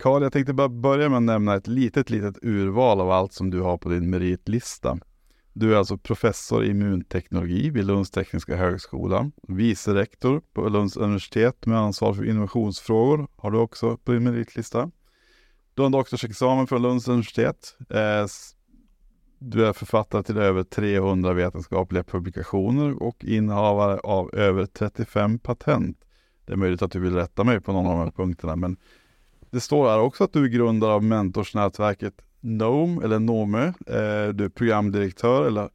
Karl, jag tänkte bara börja med att nämna ett litet, litet urval av allt som du har på din meritlista. Du är alltså professor i immunteknologi vid Lunds tekniska högskola, vice rektor på Lunds universitet med ansvar för innovationsfrågor har du också på din meritlista. Du har en doktorsexamen från Lunds universitet. Eh, du är författare till över 300 vetenskapliga publikationer och innehavare av över 35 patent. Det är möjligt att du vill rätta mig på någon av de här punkterna, men det står här också att du är grundare av mentorsnätverket Nome eller Nome. Eh, du är programdirektör eller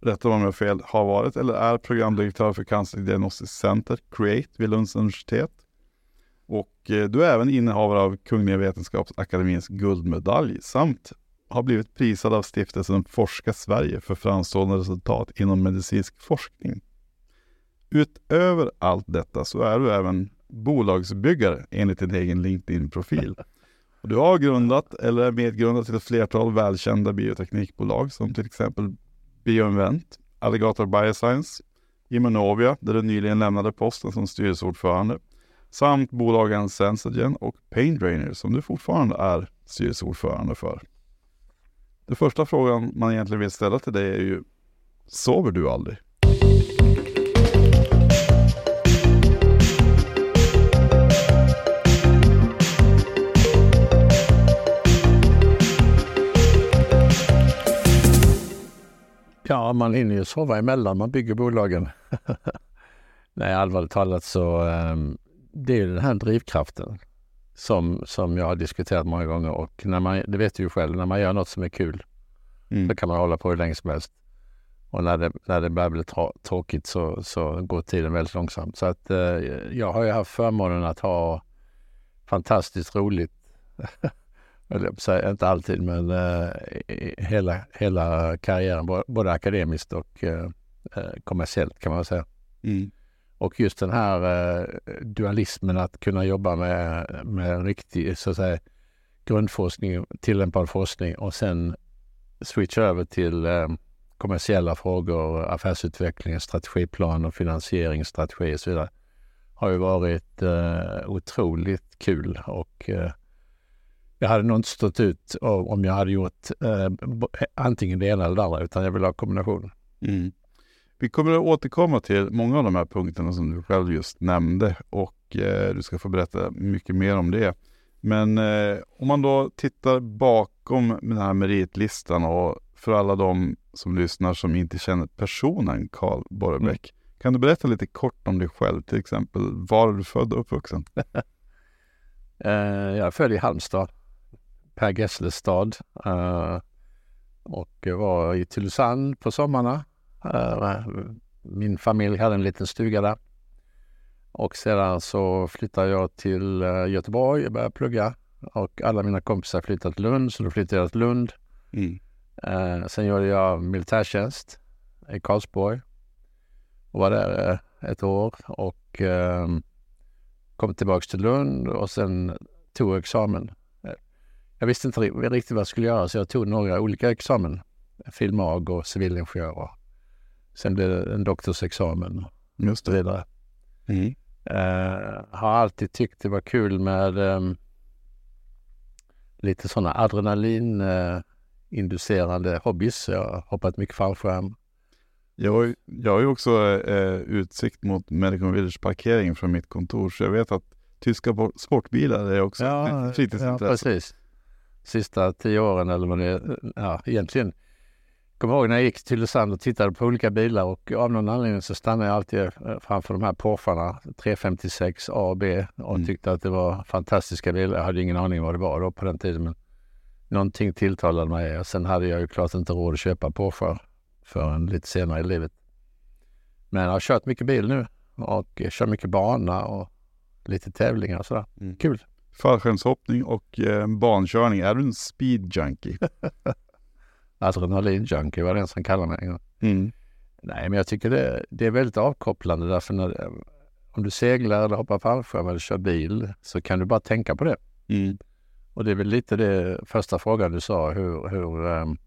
rätta mig om jag har fel, har varit eller är programdirektör för Cancerdiagnostiskt Center, Create, vid Lunds universitet. Och eh, du är även innehavare av Kungliga Vetenskapsakademiens guldmedalj samt har blivit prisad av stiftelsen Forska Sverige för framstående resultat inom medicinsk forskning. Utöver allt detta så är du även bolagsbyggare enligt din egen LinkedIn-profil. Du har grundat eller är medgrundad till ett flertal välkända bioteknikbolag som till exempel BioInvent, Alligator Bioscience, Immunovia, där du nyligen lämnade posten som styrelseordförande, samt bolagen Sensagen och Paindrainer som du fortfarande är styrelseordförande för. Den första frågan man egentligen vill ställa till dig är ju, sover du aldrig? Ja, man hinner ju sova emellan man bygger bolagen. Nej, allvarligt talat så um, det är den här drivkraften som, som jag har diskuterat många gånger och när man, det vet du ju själv, när man gör något som är kul mm. så kan man hålla på hur länge som helst. Och när det, när det börjar bli tråkigt så, så går tiden väldigt långsamt. Så att eh, jag har ju haft förmånen att ha fantastiskt roligt eller inte alltid, men eh, hela, hela karriären, både akademiskt och eh, eh, kommersiellt kan man säga. Mm. Och just den här eh, dualismen att kunna jobba med, med riktig, så att säga, grundforskning, tillämpad forskning och sen switcha över till eh, kommersiella frågor, affärsutveckling, strategiplan och finansieringsstrategi och så vidare har ju varit eh, otroligt kul och jag hade nog inte stått ut om jag hade gjort eh, antingen det ena eller det andra, utan jag vill ha kombination. Mm. Vi kommer att återkomma till många av de här punkterna som du själv just nämnde och eh, du ska få berätta mycket mer om det. Men eh, om man då tittar bakom den här meritlistan och för alla de som lyssnar som inte känner personen Karl Borrebäck. Mm. Kan du berätta lite kort om dig själv, till exempel var är du född och uppvuxen? Eh, jag är född i Halmstad Per Gessles stad uh, och var i Tylösand på sommarna. Uh, min familj hade en liten stuga där. Och sedan så flyttade jag till uh, Göteborg och började plugga. Och alla mina kompisar flyttade till Lund, så då flyttade jag till Lund. Mm. sen gjorde jag militärtjänst i Karlsborg och var där ett år och kom tillbaks till Lund och sen tog examen jag visste inte riktigt vad jag skulle göra så jag tog några olika examen. Filmag och civilingenjör. Sen blev det en doktorsexamen och så vidare. Mm. Uh, har alltid tyckt det var kul med um, lite sådana adrenalininducerande uh, hobbys. Jag har hoppat mycket fallskärm. Jag har, jag har ju också uh, utsikt mot Medicon Village parkering från mitt kontor så jag vet att tyska sportbilar är också ja, fritidsintresse. Ja, precis sista tio åren eller vad det. Ja, egentligen. Kommer ihåg när jag gick till Tylösand och tittade på olika bilar och av någon anledning så stannade jag alltid eh, framför de här Porscharna 356 A och B och mm. tyckte att det var fantastiska bilar. Jag hade ingen aning vad det var då på den tiden men någonting tilltalade mig. Och sen hade jag ju klart inte råd att köpa Porschar förrän lite senare i livet. Men jag har kört mycket bil nu och kör mycket bana och lite tävlingar och sådär. Mm. Kul! Fallskärmshoppning och eh, bankörning. Är du en speed junkie? Adrenalin junkie var det som kallade mig. Mm. Nej, men jag tycker det, det är väldigt avkopplande därför när, om du seglar eller hoppar fallskärm eller kör bil så kan du bara tänka på det. Mm. Och det är väl lite det första frågan du sa, hur, hur um,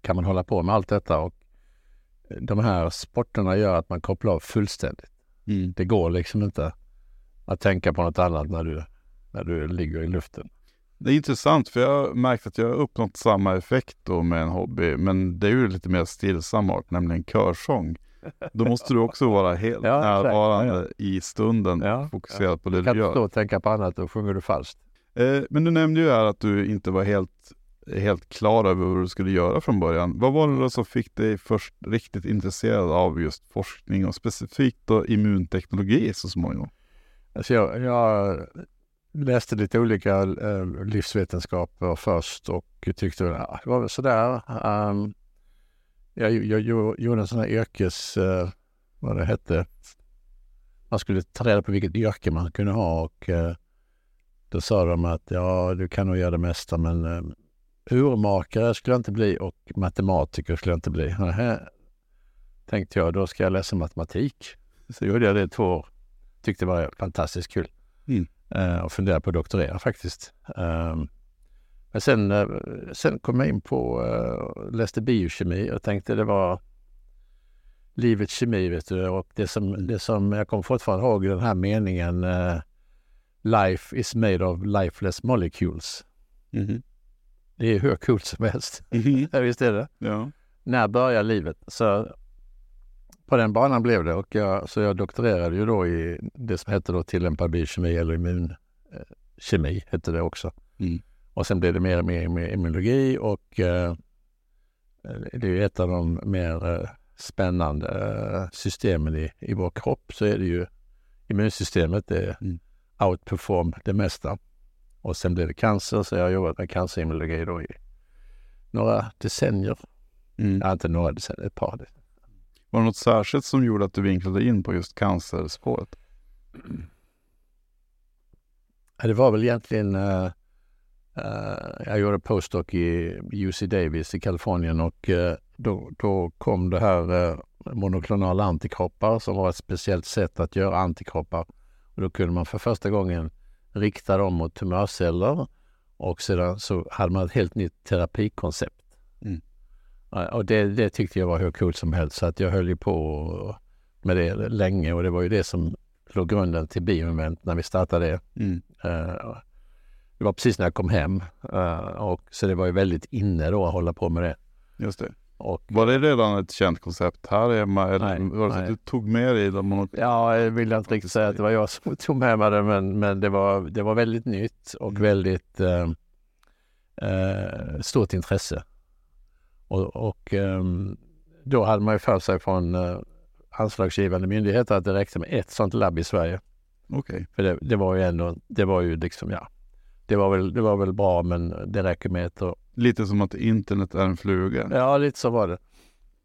kan man hålla på med allt detta? Och de här sporterna gör att man kopplar av fullständigt. Mm. Det går liksom inte att tänka på något annat när du när du ligger i luften. Det är intressant för jag har märkt att jag har uppnått samma effekt då med en hobby. Men det är ju lite mer stillsam art, nämligen körsång. Då måste du också vara helt Ja, närvarande Ja, i stunden, Ja, fokuserad på det Du du kan inte gör. stå och tänka på annat, då sjunger du falskt. Eh, men du nämnde ju här att du inte var helt, helt klar över vad du skulle göra från början. Vad var det då som fick dig först riktigt intresserad av just forskning och specifikt då immunteknologi så småningom? Alltså jag, jag läste lite olika eh, livsvetenskaper först och tyckte att ja, det var väl sådär. Um, jag, jag, jag gjorde en sån här yrkes, eh, vad det hette, man skulle ta reda på vilket yrke man kunde ha och eh, då sa de att ja, du kan nog göra det mesta men ehm, urmakare skulle jag inte bli och matematiker skulle jag inte bli. Nähä, tänkte jag, då ska jag läsa matematik. Så gjorde jag det i två år. Tyckte det var fantastiskt kul. Mm. Eh, och funderade på att doktorera faktiskt. Um, men sen, eh, sen kom jag in på, uh, läste biokemi och tänkte det var livets kemi vet du. Och det som, det som jag kommer fortfarande ihåg den här meningen eh, Life is made of lifeless molecules. Det är hur coolt som helst. Ja, visst är det. Ja. När börjar livet? Så på den banan blev det och jag, så jag doktorerade ju då i det som hette då tillämpad biokemi eller immunkemi hette det också. Mm. Och sen blev det mer och mer med immunologi och eh, det är ju ett av de mer eh, spännande eh, systemen i, i vår kropp så är det ju immunsystemet, det Mm. outperform det mesta. Och sen blev det cancer så jag har jobbat med cancerimmunologi då i några decennier. Mm. Ja, inte några decennier, ett par. Var det något särskilt som gjorde att du vinklade in på just cancerspåret? Det var väl egentligen... eh, eh, jag gjorde postdoc i UC Davis i Kalifornien och eh, då, då kom det här uh, monoklonala antikroppar som var ett speciellt sätt att göra antikroppar. Och då kunde man för första gången rikta dem mot tumörceller och sedan så hade man ett helt nytt terapikoncept. Mm. Och det, det tyckte jag var hur coolt som helst så att jag höll ju på med det länge och det var ju det som låg grunden till Biomoment när vi startade det. Mm. Eh, det var precis när jag kom hem eh, och så det var ju väldigt inne då att hålla på med det. Just det. Och Var det redan ett känt koncept här hemma? Eller Nej, var det så nej. du tog med dig de mono... ja, jag vill inte riktigt säga att det var jag som tog med mig det men, men det, var, det var väldigt nytt och Mm. väldigt eh, eh, stort intresse. Och, och ehm, då hade man ju för sig från eh, anslagsgivande myndigheter att det räckte med ett sånt labb i Sverige. Okej. För det, det var ju ändå, det var ju liksom, ja, det var väl, det var väl bra men det räcker med ett och Lite som att internet är en fluga. Ja, lite så var det.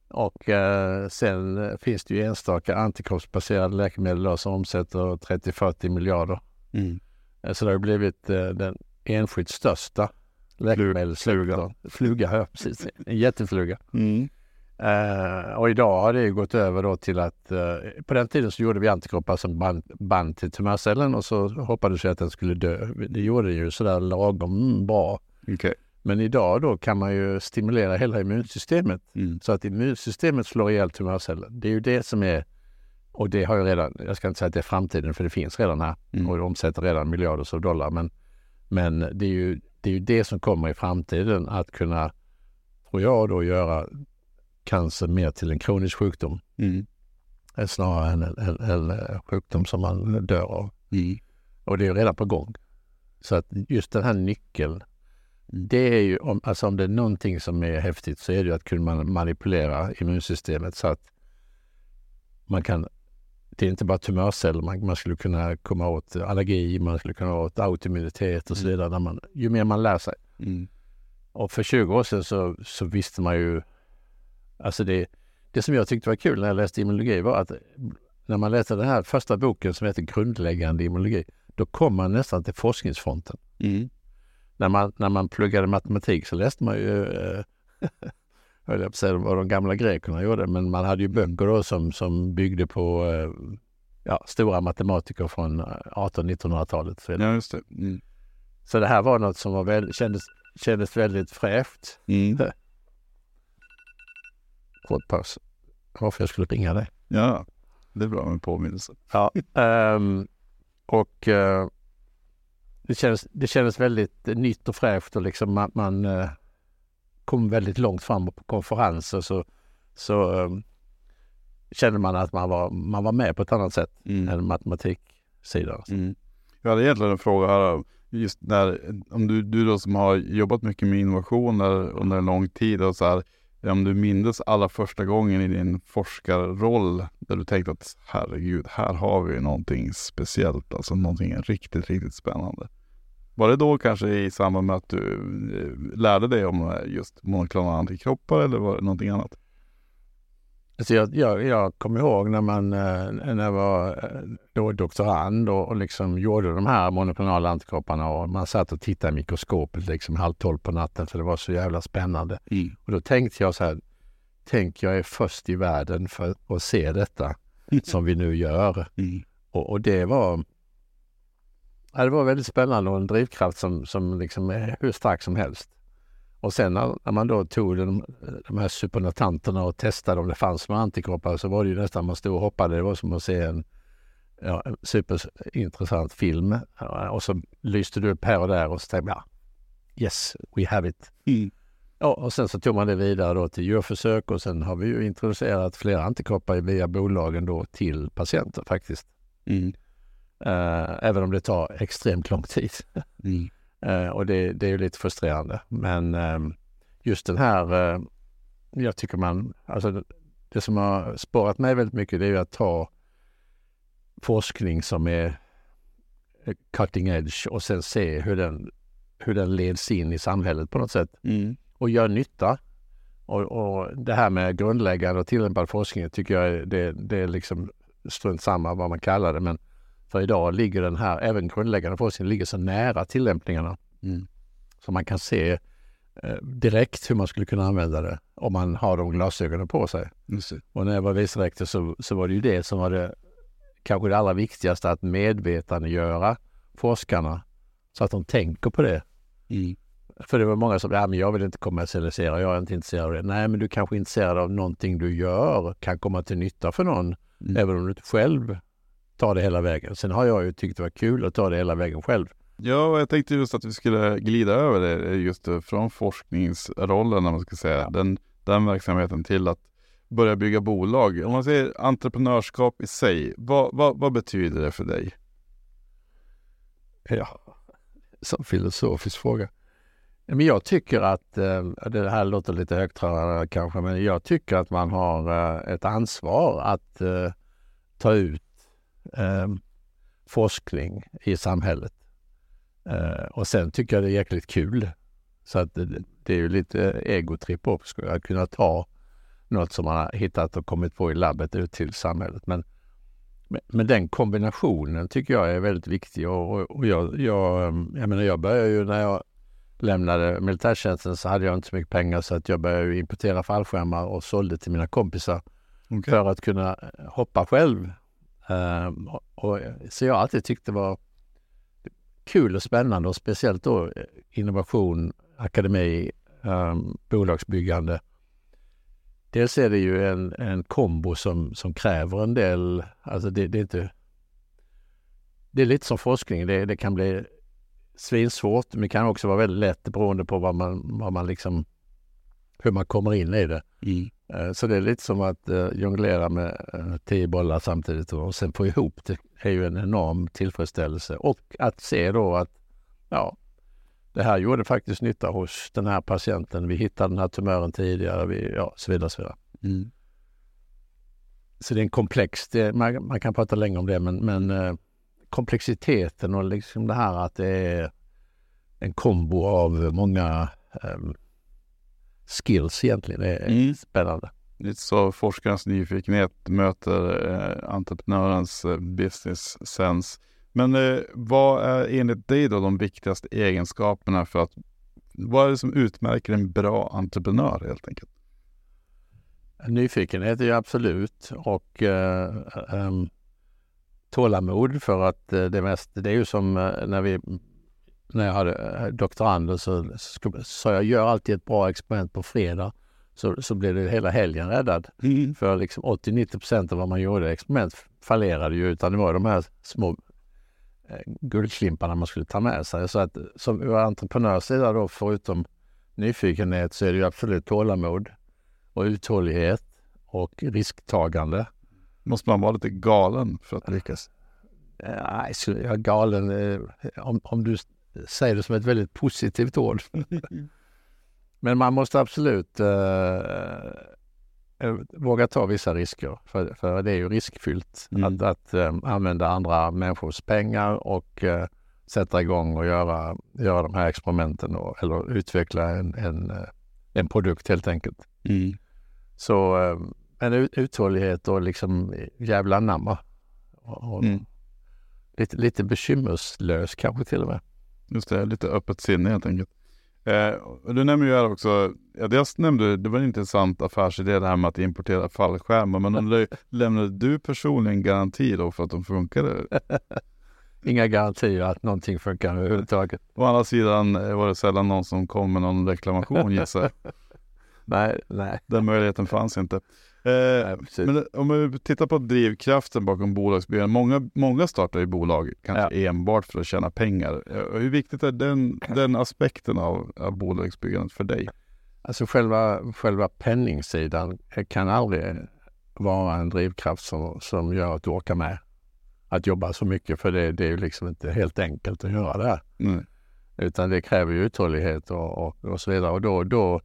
Och eh, sen eh, finns det ju enstaka antikroppsbaserade läkemedel då, som omsätter 30-40 miljarder. Mm. Eh, Så det har blivit eh, den enskilt största läkemedelsflugan. Fluga, ja precis. En jättefluga. Mm. Eh, och idag har det ju gått över då till att eh, på den tiden så gjorde vi antikroppar som band, band till tumörcellen och så hoppades vi att den skulle dö. Det gjorde den ju sådär lagom mm, bra. Okej. Men idag då kan man ju stimulera hela immunsystemet Mm. så att immunsystemet slår ihjäl tumörceller. Det är ju det som är, och det har ju redan, jag ska inte säga att det är framtiden för det finns redan här Mm. och det omsätter redan miljarder av dollar. Men, men det, är ju, det är ju det som kommer i framtiden att kunna, tror jag då, göra cancer mer till en kronisk sjukdom Mm. eh, snarare än en, en, en eh, sjukdom som man dör av. Mm. Och det är ju redan på gång. Så att just den här nyckeln, det är ju, om, alltså om det är någonting som är häftigt så är det ju att kunna man- manipulera immunsystemet så att man kan, det är inte bara tumörceller, man, man skulle kunna komma åt allergi, man skulle kunna åt autoimmunitet och så vidare. När man, ju mer man lär sig. Mm. Och för 20 år sedan så, så visste man ju, alltså det, det som jag tyckte var kul när jag läste immunologi var att när man läste den här första boken som heter Grundläggande immunologi, då kom man nästan till forskningsfronten. Mm. När man, när man pluggade matematik så läste man ju, eh, höll jag på att säga vad de gamla grekerna gjorde, men man hade ju böcker då som, som byggde på eh, ja, stora matematiker från 1800-1900-talet. Så, Ja, just det. Mm. så det här var något som var väl, kändes, kändes väldigt fräscht. Mm. Kort paus. Varför jag skulle ringa dig. Ja, det är bra med påminnelse. Ja. ehm, och, eh, det, kändes, det kändes väldigt nytt och fräscht och liksom man, man eh, kom väldigt långt fram på konferenser så, så um, kände man att man var, man var med på ett annat sätt mm. än matematiksidan. Mm. Jag hade egentligen en fråga här. Just när, om du, du då som har jobbat mycket med innovationer under en lång tid och så här, om du minns allra första gången i din forskarroll där du tänkte att herregud, här har vi någonting speciellt, alltså någonting riktigt, riktigt spännande. Var det då kanske i samband med att du eh, lärde dig om eh, just monoklonala antikroppar eller var det någonting annat? Alltså jag, jag, jag kommer ihåg när man eh, när jag var då doktorand och, och liksom gjorde de här monoklonala antikropparna och man satt och tittade i mikroskopet liksom halv tolv på natten för det var så jävla spännande. Mm. Och då tänkte jag så här, tänk jag är först i världen för att se detta som vi nu gör. Mm. Och, och, det var ja, det var väldigt spännande och en drivkraft som, som liksom är hur stark som helst. Och sen när, när man då tog den, de här supernatanterna och testade om det fanns några antikroppar så var det ju nästan man stod och hoppade. Det var som att se en, ja, en superintressant film. Och så lyste du upp här och där och så tänkte jag, yes, we have it. Mm. Ja, och sen så tog man det vidare då till djurförsök och sen har vi ju introducerat flera antikroppar via bolagen då till patienter faktiskt. Mm. Uh, även om det tar extremt lång tid. Mm. Uh, och det, det, är ju lite frustrerande. Men uh, just den här, jag tycker man, alltså det som har spårat mig väldigt mycket det är ju att ta forskning som är cutting edge och sen se hur den, hur den leds in i samhället på något sätt. Mm. Och gör nytta. Och, och, det här med grundläggande och tillämpad forskning tycker jag är, det, det är liksom strunt samma vad man kallar det. Men för idag ligger den här, även grundläggande forskningen, ligger så nära tillämpningarna. Mm. Så man kan se eh, direkt hur man skulle kunna använda det om man har de glasögonen på sig. Och när jag var vice rektor så, så var det ju det som var det kanske det allra viktigaste, att medvetandegöra forskarna så att de tänker på det. Mm. För det var många som, ja men jag vill inte kommersialisera, jag är inte intresserad av det. Nej, men du kanske är intresserad av någonting du gör, kan komma till nytta för någon, mm. även om du inte själv ta det hela vägen. Sen har jag ju tyckt det var kul att ta det hela vägen själv. Ja, jag tänkte just att vi skulle glida över det just från forskningsrollen, om man ska säga, ja. den, den verksamheten till att börja bygga bolag. Om man säger entreprenörskap i sig, vad, vad, vad betyder det för dig? Ja, som filosofisk fråga. Men jag tycker att, eh, det här låter lite högtravande kanske, men jag tycker att man har eh, ett ansvar att eh, ta ut eh, forskning i samhället. Eh, och sen tycker jag det är jäkligt kul. Så att det, det är ju lite egotripp också, att kunna ta något som man har hittat och kommit på i labbet ut till samhället. Men, men den kombinationen tycker jag är väldigt viktig och, och jag, jag, ehm, jag menar jag började ju när jag lämnade militärtjänsten så hade jag inte så mycket pengar så att jag började importera fallskärmar och sålde till mina kompisar okay. för att kunna hoppa själv Um, och, så jag har alltid tyckt det var kul och spännande och speciellt då eh, innovation, akademi, um, bolagsbyggande. Dels är det ju en, en kombo som, som kräver en del, alltså det, det är inte... Det är lite som forskning, det, det kan bli svinsvårt men det kan också vara väldigt lätt beroende på vad man, vad man liksom, hur man kommer in i det. Mm. Eh, så det är lite som att uh, jonglera med uh, tio bollar samtidigt och sen få ihop det är ju en enorm tillfredsställelse. Och att se då att ja, det här gjorde faktiskt nytta hos den här patienten. Vi hittade den här tumören tidigare, vi, ja, så vidare. Så, vidare. Mm. så det är en komplex, det, man, man, kan prata länge om det, men, men komplexiteten och liksom det här att det är en kombo av många um, skills egentligen. Det är mm. spännande. Lite så forskarens nyfikenhet möter eh, entreprenörens eh, business sense. Men eh, vad är enligt dig då de viktigaste egenskaperna för att vad är det som utmärker en bra entreprenör helt enkelt? Nyfikenhet är ju absolut och eh, um, tålamod för att eh, det mest, det är ju som eh, när vi när jag hade eh, doktoranden så sa jag gör alltid ett bra experiment på fredag. Så, så blev det hela helgen räddad. Mm. För liksom 80-90 procent av vad man gjorde experiment fallerade ju utan det var de här små eh, guldklimparna man skulle ta med sig. Så att som ur entreprenörssida då, förutom nyfikenhet, så är det ju absolut tålamod och uthållighet och risktagande. Måste man vara lite galen för att lyckas? Nej, jag är galen eh, om, om du säger det som ett väldigt positivt ord. Men man måste absolut eh, våga ta vissa risker, för, för det är ju riskfyllt mm. att, att eh, använda andra människors pengar och eh, sätta igång och göra, göra de här experimenten och, eller utveckla en, en, eh, en produkt helt enkelt. Mm. Så eh, en uthållighet och liksom jävla namma. Och, och mm. lite, lite bekymmerslös kanske till och med. Just det, lite öppet sinne helt enkelt. Eh, du nämner ju här också, ja, dels nämnde det var en intressant affärsidé det här med att importera fallskärmar, men undrar, lämnade du personligen garanti då för att de funkade? Inga garantier att någonting funkar överhuvudtaget. Å andra sidan eh, var det sällan någon som kom med någon reklamation gissar Nej, nej. Den möjligheten fanns inte. Eh, men om vi tittar på drivkraften bakom bolagsbyggande. Många, många startar ju bolag kanske ja. enbart för att tjäna pengar. Eh, hur viktigt är den, den aspekten av, av bolagsbyggandet för dig? Alltså själva, själva penningsidan kan aldrig vara en drivkraft som, som gör att du orkar med att jobba så mycket. För det, det är ju liksom inte helt enkelt att göra det. Mm. Utan det kräver ju uthållighet och, och, och så vidare. Och då, då,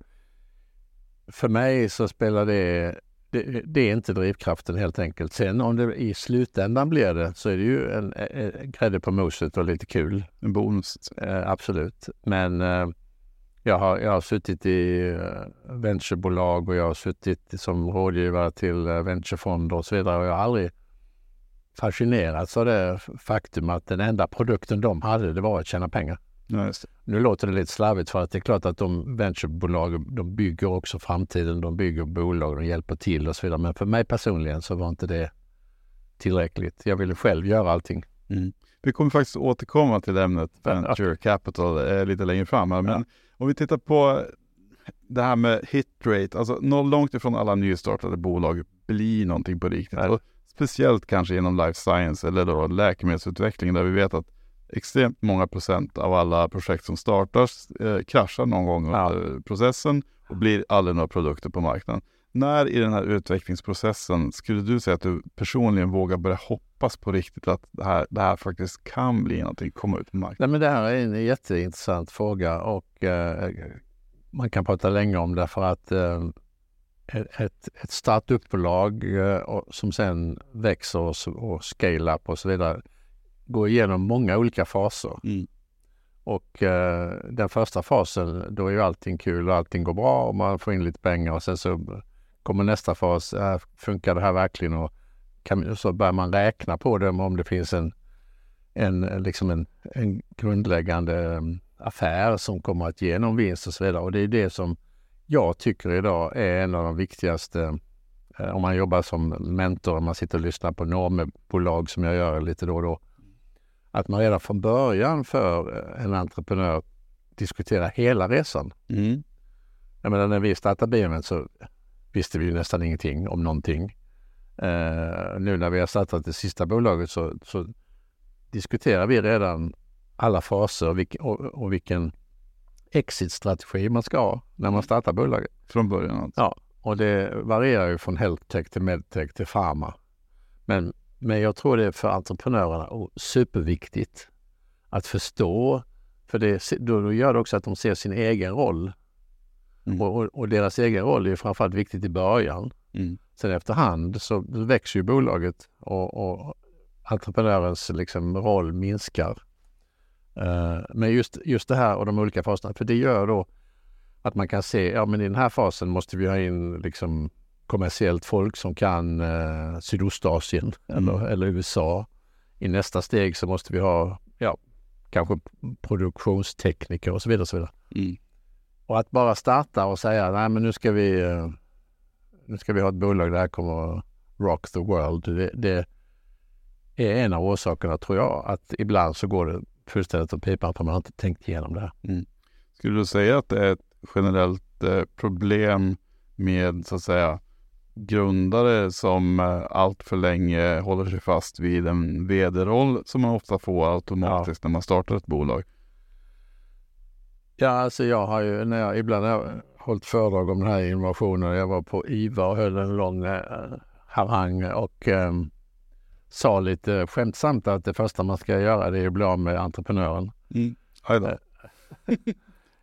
för mig så spelar det det, det, är inte drivkraften helt enkelt. Sen om det i slutändan blir det så är det ju en, en grädde på moset och lite kul. En bonus. Eh, absolut. Men eh, jag, har, jag har suttit i eh, venturebolag och jag har suttit som rådgivare till eh, venturefonder och så vidare och jag har aldrig fascinerats av det faktum att den enda produkten de hade det var att tjäna pengar. Ja, nu låter det lite slarvigt för att det är klart att de venturebolag, de bygger också framtiden, de bygger bolag, de hjälper till och så vidare. Men för mig personligen så var inte det tillräckligt. Jag ville själv göra allting. Mm. Vi kommer faktiskt återkomma till ämnet venture capital eh, lite längre fram. Här. Men ja. om vi tittar på det här med hit rate, alltså långt ifrån alla nystartade bolag blir någonting på riktigt. Speciellt kanske inom life science eller då läkemedelsutveckling där vi vet att extremt många procent av alla projekt som startas eh, kraschar någon gång under ja. processen och blir aldrig några produkter på marknaden. När i den här utvecklingsprocessen skulle du säga att du personligen vågar börja hoppas på riktigt att det här, det här faktiskt kan bli någonting, komma ut på marknaden? Nej, men det här är en jätteintressant fråga och eh, man kan prata länge om det för att eh, ett, ett startupbolag eh, som sen växer och, och scale up och så vidare går igenom många olika faser. Mm. Och eh, den första fasen, då är ju allting kul och allting går bra och man får in lite pengar och sen så kommer nästa fas, äh, funkar det här verkligen? Och kan, så börjar man räkna på det om det finns en, en, liksom en, en grundläggande um, affär som kommer att ge någon vinst och så vidare. Och det är det som jag tycker idag är en av de viktigaste eh, om man jobbar som mentor, om man sitter och lyssnar på normbolag som jag gör lite då och då att man redan från början för eh, en entreprenör diskuterar hela resan. Mm. Jag menar när vi startade BMN så visste vi nästan ingenting om någonting. Uh, nu när vi har startat det sista bolaget så, så diskuterar vi redan alla faser och, vilk, och, och vilken exit-strategi man ska ha när man startar bolaget. Från början alltså. Ja, och det varierar ju från healthtech till medtech till pharma. Men men jag tror det är för entreprenörerna superviktigt att förstå, för det, då gör det också att de ser sin egen roll. Mm. Och, och, deras egen roll är framförallt viktigt i början. Mm. Sen efterhand så växer ju bolaget och, och entreprenörens liksom roll minskar. Uh, men just, just det här och de olika faserna, för det gör då att man kan se, ja men i den här fasen måste vi ha in liksom kommersiellt folk som kan eh, Sydostasien mm. eller, eller USA. I nästa steg så måste vi ha ja, kanske produktionstekniker och så vidare. Och, så vidare. Mm. och att bara starta och säga nej men nu ska vi eh, nu ska vi ha ett bolag där kommer rock the world. Det, det, är en av orsakerna tror jag att ibland så går det fullständigt åt pipan för man har inte tänkt igenom det här. Mm. Skulle du säga att det är ett generellt eh, problem med så att säga grundare som eh, allt för länge håller sig fast vid en vd-roll som man ofta får automatiskt ja. när man startar ett bolag? Ja, alltså jag har ju när jag ibland har jag hållit föredrag om den här innovationen. Jag var på IVA och höll en lång äh, harang och äh, sa lite skämtsamt att det första man ska göra det är att bli av med entreprenören. Mm.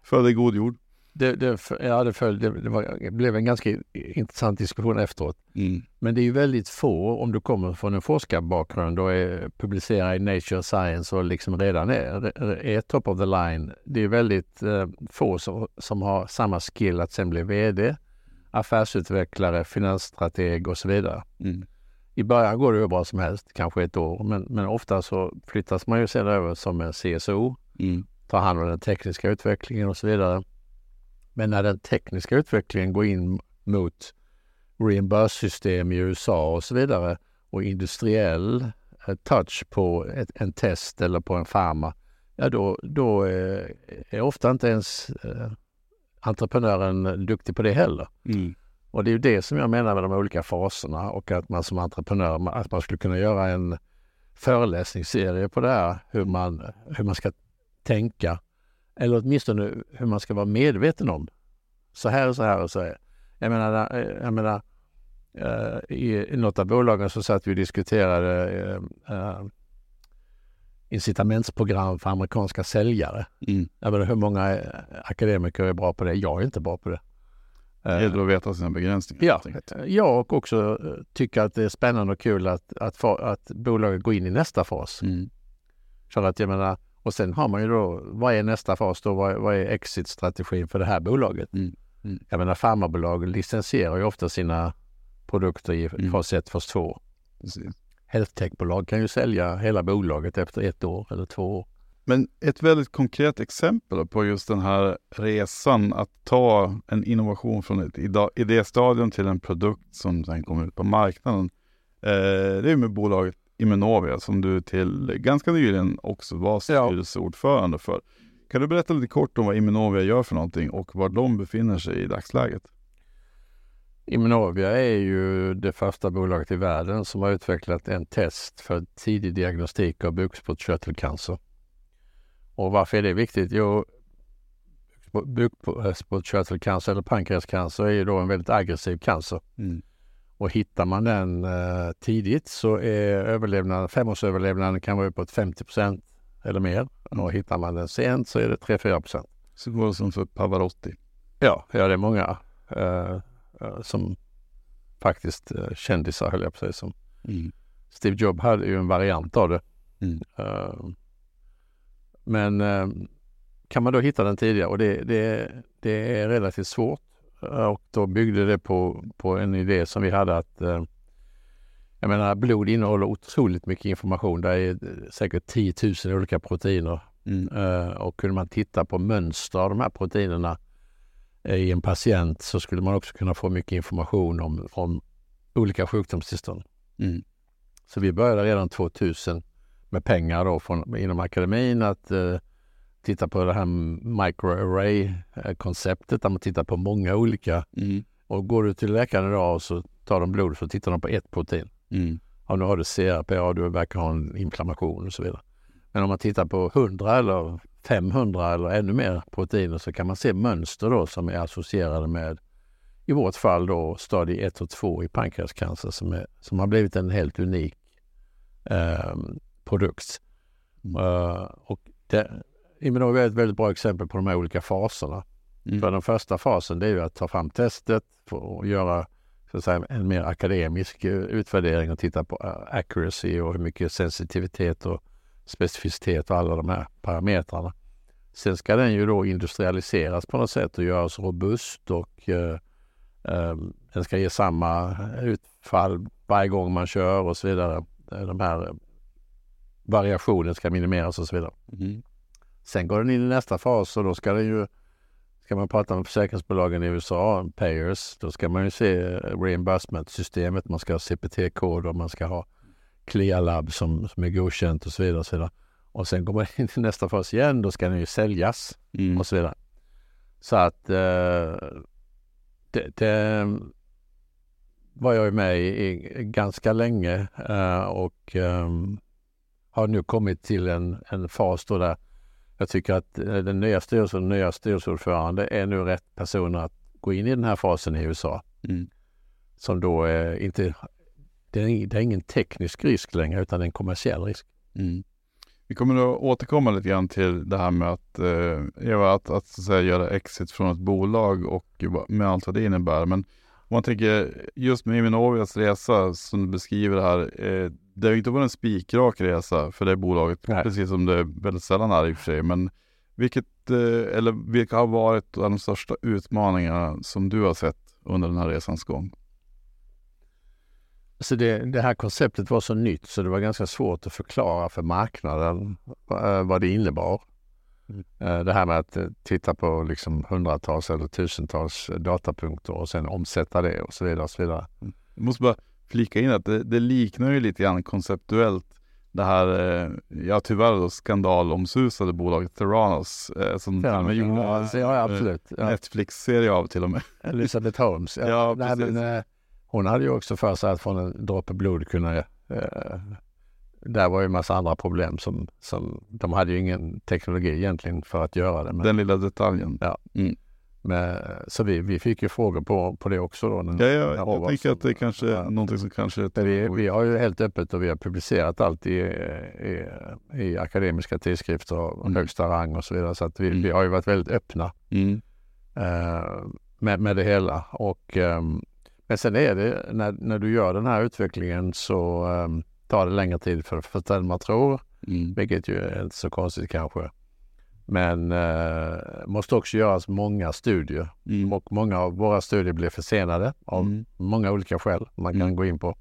För det god jord det, det, ja, det, föll, det, det, var, det, blev en ganska intressant diskussion efteråt. Mm. Men det är ju väldigt få, om du kommer från en forskarbakgrund och är, publicerar i Nature Science och liksom redan är, är top of the line. Det är väldigt eh, få som, som har samma skill att sen bli VD, affärsutvecklare, finansstrateg och så vidare. Mm. I början går det hur bra som helst, kanske ett år, men, men ofta så flyttas man ju sen över som en CSO, mm. tar hand om den tekniska utvecklingen och så vidare. Men när den tekniska utvecklingen går in mot reimburse-system i USA och så vidare och industriell eh, touch på ett, en test eller på en farma, ja då, då är, eh, är ofta inte ens eh, entreprenören duktig på det heller. Mm. Och det är ju det som jag menar med de olika faserna och att man som entreprenör, att man skulle kunna göra en föreläsningsserie på det här, hur man, hur man ska tänka eller åtminstone hur man ska vara medveten om. Så här och så här och så här. Jag menar, eh, jag menar uh, i, något av bolagen så satt vi och diskuterade uh, incitamentsprogram för amerikanska säljare. Mm. Jag menar, hur många akademiker är bra på det? Jag är inte bra på det. Gäller att veta sina begränsningar. Ja, jag och också tycker att det är spännande och kul att, att, att bolaget går in i nästa fas. Mm. För att jag menar, och sen har man ju då, vad är nästa fas då? Vad, vad är exit-strategin för det här bolaget? Mm. Mm. Jag menar farmabolag licensierar ju ofta sina produkter i mm. fas 1, fas 2. Healthtech-bolag kan ju sälja hela bolaget efter ett år eller två år. Men ett väldigt konkret exempel på just den här resan att ta en innovation från ett idéstadium till en produkt som sen kommer ut på marknaden. Eh, det är med bolaget Immunovia som du till ganska nyligen också var styrelseordförande för. Kan du berätta lite kort om vad Immunovia gör för någonting och var de befinner sig i dagsläget? Immunovia är ju det första bolaget i världen som har utvecklat en test för tidig diagnostik av bukspottkörtelcancer. Och varför är det viktigt? Jo, bukspottkörtelcancer eller pankreascancer är ju då en väldigt aggressiv cancer. Mm. Och hittar man den eh, tidigt så är överlevnaden, femårsöverlevnaden kan vara uppåt 50 procent eller mer. Mm. Och hittar man den sent så är det 3-4 procent. Så går det som för Pavarotti? Ja, ja det är många eh, eh, som faktiskt eh, kändisar höll jag på att säga som. Mm. Steve Jobs hade ju en variant av det. Mm. Uh, men uh, kan man då hitta den tidigare och det, det, det är relativt svårt och då byggde det på, på en idé som vi hade att uh, jag menar blod innehåller otroligt mycket information. Det är säkert 10 000 olika proteiner. Mm. Och kunde man titta på mönster av de här proteinerna i en patient så skulle man också kunna få mycket information om, om olika sjukdomstillstånd. Mm. Så vi började redan 2000 med pengar då från, inom akademin att uh, titta på det här microarray-konceptet där man tittar på många olika. Mm. Och går du till läkaren idag och så tar de blod så tittar de på ett protein. Mm. Ja, nu har du CRP, ja, du verkar ha en inflammation och så vidare. Men om man tittar på 100 eller 500 eller ännu mer proteiner så kan man se mönster då som är associerade med, i vårt fall då, stadie 1 och 2 i pankreascancer som, är, som har blivit en helt unik eh, produkt. Mm. Uh, och det, Immunovia är ett väldigt bra exempel på de här olika faserna. Mm. För den första fasen det är ju att ta fram testet och göra så att säga, en mer akademisk eh, utvärdering och titta på eh, accuracy och hur mycket sensitivitet och specificitet och alla de här parametrarna. Sen ska den ju då industrialiseras på något sätt och göras robust och eh, eh, den ska ge samma utfall varje gång man kör och så vidare. De här variationen ska minimeras och så vidare. Mm. Sen går den in i nästa fas och då ska den ju Ska man prata med försäkringsbolagen i USA, payers, då ska man ju se reimbursement-systemet. Man ska ha CPT-kod och man ska ha CLIA Lab som, som är godkänt och så vidare. Och, så vidare. och sen går man in i nästa fas igen. Då ska den ju säljas mm. och så vidare. Så att eh, det, det, var jag ju med i, ganska länge eh, och um, har nu kommit till en, en fas då där jag tycker att eh, den nya styrelsen och nya styrelseordförande är nu rätt personer att gå in i den här fasen i USA. Mm. Som då är inte, det är, det är, ingen teknisk risk längre utan en kommersiell risk. Mm. Vi kommer att återkomma lite grann till det här med att, eh, Eva, att, att, så att säga, göra exit från ett bolag och med allt vad det innebär. Men om man tänker just med Iminovias resa som du beskriver här. Eh, det har inte varit en spikrak resa för det bolaget, Nej. precis som det väldigt sällan är i och för sig. Men vilket, eh, eller vilka har varit de största utmaningarna som du har sett under den här resans gång? Så det, det, här konceptet var så nytt så det var ganska svårt att förklara för marknaden eh, vad det innebar. Mm. Eh, det här med att titta på liksom hundratals eller tusentals datapunkter och sen omsätta det och så vidare. Och så vidare. Mm. Jag måste bara flika in att det, det, liknar ju lite grann konceptuellt det här, ja tyvärr då skandalomsusade bolaget Theranos som ja, gjorde ja, absolut. Ja. Netflix-serie av till och med. Elisabeth Holmes. Ja, ja Nej, men, hon hade ju också för sig att från en droppe blod kunna... Eh, där var ju en massa andra problem som, som... De hade ju ingen teknologi egentligen för att göra det. Men, Den lilla detaljen. Ja. Mm. Men, så vi, vi fick ju frågor på, på det också då. När, ja, ja, jag tänker att det kanske är någonting som kanske... Vi, vi har ju helt öppet och vi har publicerat allt i, i, i akademiska tidskrifter av mm. högsta rang och så vidare. Så att vi, mm. vi har ju varit väldigt öppna mm. uh, med, med det hela. Och um, men sen är det, när, när du gör den här utvecklingen så um, tar det längre tid för, för än man tror. Mm. Vilket ju är inte så konstigt kanske. Men uh, måste också göras många studier. Mm. Och många av våra studier blir försenade av mm. många olika skäl man kan mm. gå in på.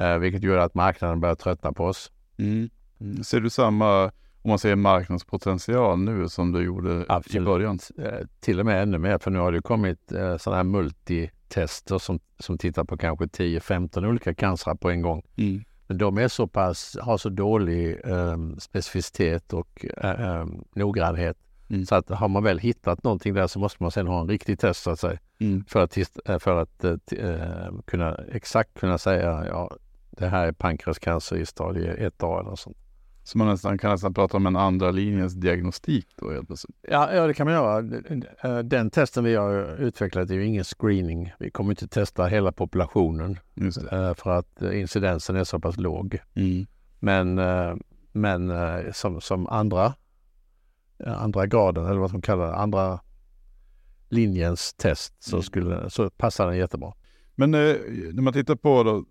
Uh, vilket gör att marknaden börjar tröttna på oss. Mm. Mm. Ser du samma om man säger marknadspotential nu som du gjorde Absolut. i början? Eh, till och med ännu mer, för nu har det kommit eh, sådana här multitester som, som tittar på kanske 10-15 olika cancrar på en gång. Mm. Men de är så pass, har så dålig eh, specificitet och eh, noggrannhet mm. så att har man väl hittat någonting där så måste man sen ha en riktig test så att säga. Mm. För att, eh, för att eh, kunna exakt kunna säga ja, det här är pankreascancer i stadie 1A eller något sånt. Så man nästan, kan nästan prata om en andra linjens diagnostik då helt plötsligt? Ja, ja, det kan man göra. Den testen vi har utvecklat är ju ingen screening. Vi kommer inte testa hela populationen eh, för att incidensen är så pass låg. Mm. Men, eh, men eh, som, som andra, andra graden eller vad man kallar det, andra linjens test så, mm. skulle, så passar den jättebra. Men när man tittar på då,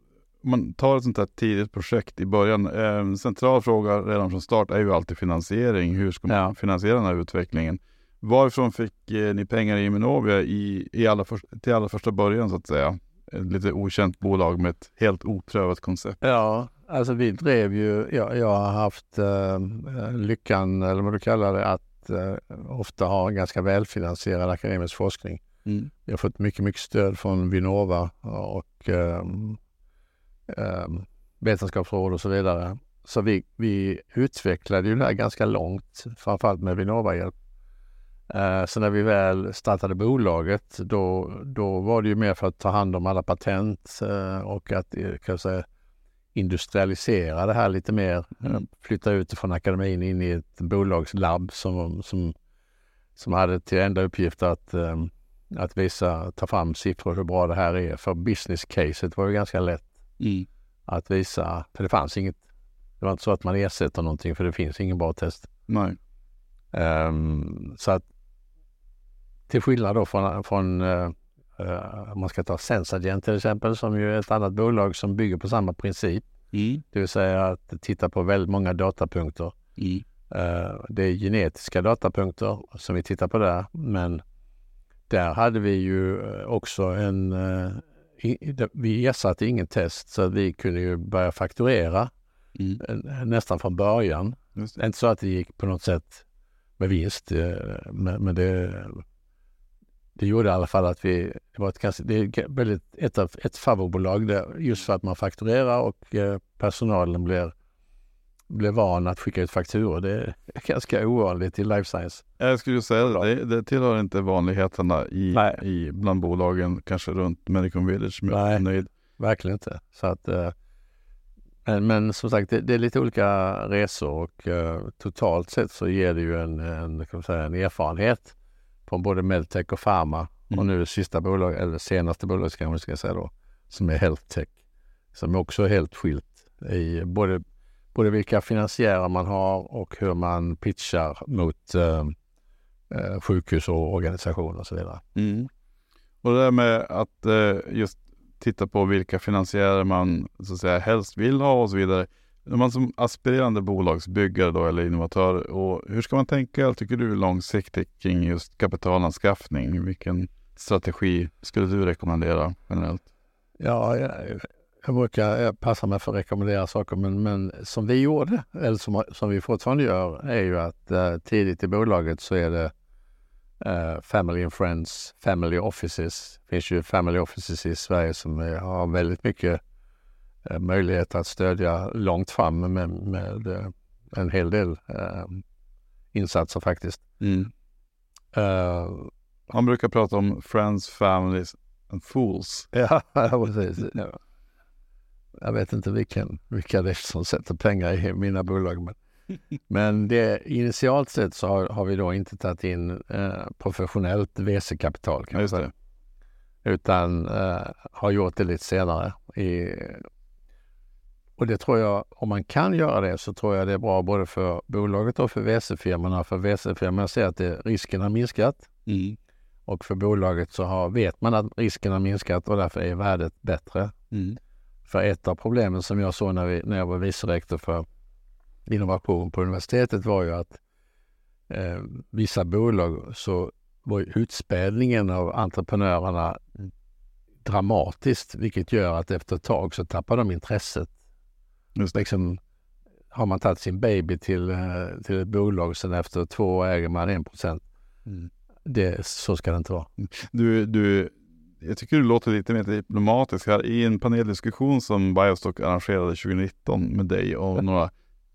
man tar ett sånt här tidigt projekt i början. En eh, central fråga redan från start är ju alltid finansiering. Hur ska man ja. finansiera den här utvecklingen? Varifrån fick eh, ni pengar i Immunovia i, i alla för, till allra första början så att säga? Ett lite okänt bolag med ett helt oprövat koncept. Ja, alltså vi drev ju, ja, jag har haft eh, lyckan, eller vad du kallar det, att eh, ofta ha en ganska välfinansierad akademisk forskning. Mm. Vi har fått mycket, mycket stöd från Vinnova och eh, eh, vetenskapsråd och så vidare. Så vi, vi utvecklade ju det här ganska långt, framförallt med Vinnova-hjälp. Eh, så när vi väl startade bolaget då, då var det ju mer för att ta hand om alla patent eh, och att eh, kan säga, industrialisera det här lite mer. Mm. Flytta ut från akademin in i ett bolagslabb som, som, som hade till enda uppgift att, eh, att visa, ta fram siffror hur bra det här är. För business caset var ju ganska lätt Mm. Att visa, för det fanns inget, det var inte så att man ersätter någonting för det finns ingen bra test. Nej. Um, så att till skillnad då från, från uh, uh, man ska ta Sensagent till exempel som ju är ett annat bolag som bygger på samma princip. Mm. Det vill säga att titta på väldigt många datapunkter. Mm. Uh, det är genetiska datapunkter som vi tittar på där men där hade vi ju också en vi ersatte ingen test så vi kunde ju börja fakturera mm. nästan från början. Inte så att det gick på något sätt med vinst, eh, men, det, det gjorde i alla fall att vi, det var ett, det är väldigt, ett, ett favoritbolag där, just för att man fakturerar och eh, personalen blir blir van att skicka ut fakturor. Det är ganska ovanligt i life science. Jag skulle säga det, det tillhör inte vanligheterna i, Nej. i bland bolagen, kanske runt Medicon Village. Men jag Nej. nöjd. Verkligen inte. Så att, eh, men, men som sagt, det, det är lite olika resor och eh, totalt sett så ger det ju en, en, kan säga, en erfarenhet från både medtech och pharma. Mm. Och nu sista bolag, eller senaste bolaget ska säga då, som är healthtech. Som också är helt skilt i både, både vilka finansiärer man har och hur man pitchar mot eh, eh, sjukhus och organisationer och så vidare. Mm. Och det där med att eh, just titta på vilka finansiärer man så att säga helst vill ha och så vidare. När man som aspirerande bolagsbyggare då eller innovatör, och hur ska man tänka, tycker du, långsiktigt kring just kapitalanskaffning? Vilken strategi skulle du rekommendera generellt? Ja, jag, brukar jag passar mig för att rekommendera saker, men, men som vi gjorde, eller som, som vi fortfarande gör, är ju att eh, tidigt i bolaget så är det eh, Family and Friends, Family Offices. Det finns ju Family Offices i Sverige som eh, har väldigt mycket eh, möjlighet att stödja långt fram med, med eh, en hel del eh, insatser faktiskt. Eh, Man brukar prata om friends, families and fools. Ja, precis. Ja. Jag vet inte vilken, vilka det är som sätter pengar i mina bolag. Men, men det, initialt sett så har, har vi då inte tagit in eh, professionellt VC-kapital kan man säga. Utan eh, har gjort det lite senare. I, och det tror jag, om man kan göra det så tror jag det är bra både för bolaget och för VC-firmorna. För VC-firmorna ser att det, risken har minskat. Mm. Och för bolaget så har, vet man att risken har minskat och därför är värdet bättre. Mm. För ett av problemen som jag såg när, vi, när jag var vice rektor för innovation på universitetet var ju att eh, vissa bolag så var utspädningen av entreprenörerna dramatiskt, vilket gör att efter ett tag så tappar de intresset. Just. Liksom, har man tagit sin baby till, eh, till ett bolag, sen efter två år äger man en procent. Mm. Det, så ska det inte vara. Du, du, jag tycker du låter lite mer diplomatisk här. I en paneldiskussion som Biostock arrangerade 2019 med dig och några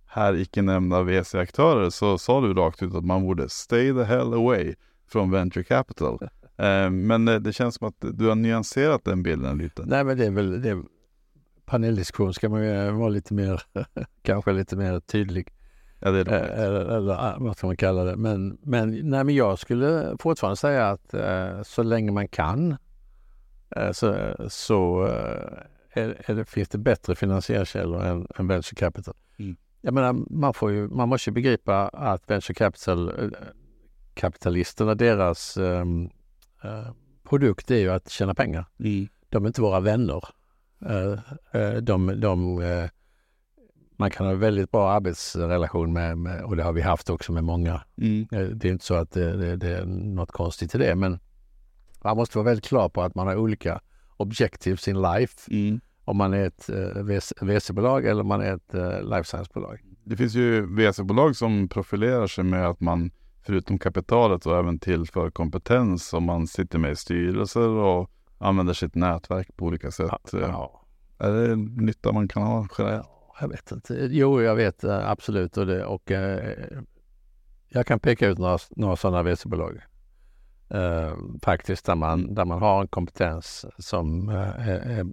här icke nämnda VC-aktörer så sa du rakt ut att man borde stay the hell away från venture capital. Eh, men eh, det känns som att du har nyanserat den bilden lite. Nej, men det är väl det, paneldiskussion ska man ju vara lite mer, kanske lite mer tydlig. Ja, det är Eh, roligt. Eller, eller ah, vad ska man kalla det? Men, men, nej, men jag skulle fortfarande säga att eh, så länge man kan eh, så, så eh, är, är det, finns det bättre finansieringskällor än, än venture capital. Mm. Jag menar, man, får ju, man måste ju begripa att venture capital eh, kapitalisterna, deras ehm, eh, produkt är ju att tjäna pengar. Mm. De är inte våra vänner. Eh, eh, de, de, eh, man kan ha väldigt bra arbetsrelation med, med, och det har vi haft också med många. Mm. Eh, Det är inte så att det, det, det är något konstigt i det, men man måste vara väldigt klar på att man har olika objectives in life. Mm. Om man är ett eh, VC-bolag eller om man är ett eh, life science-bolag. Det finns ju VC-bolag som profilerar sig med att man förutom kapitalet och även tillför kompetens om man sitter med i styrelser och använder sitt nätverk på olika sätt. Ja, Är det nytta man kan ha generellt? jag vet inte. Jo, jag vet eh, absolut. Och, det, och eh, jag kan peka ut några, några sådana VC-bolag. Eh, faktiskt där man, där man har en kompetens som eh, är, är,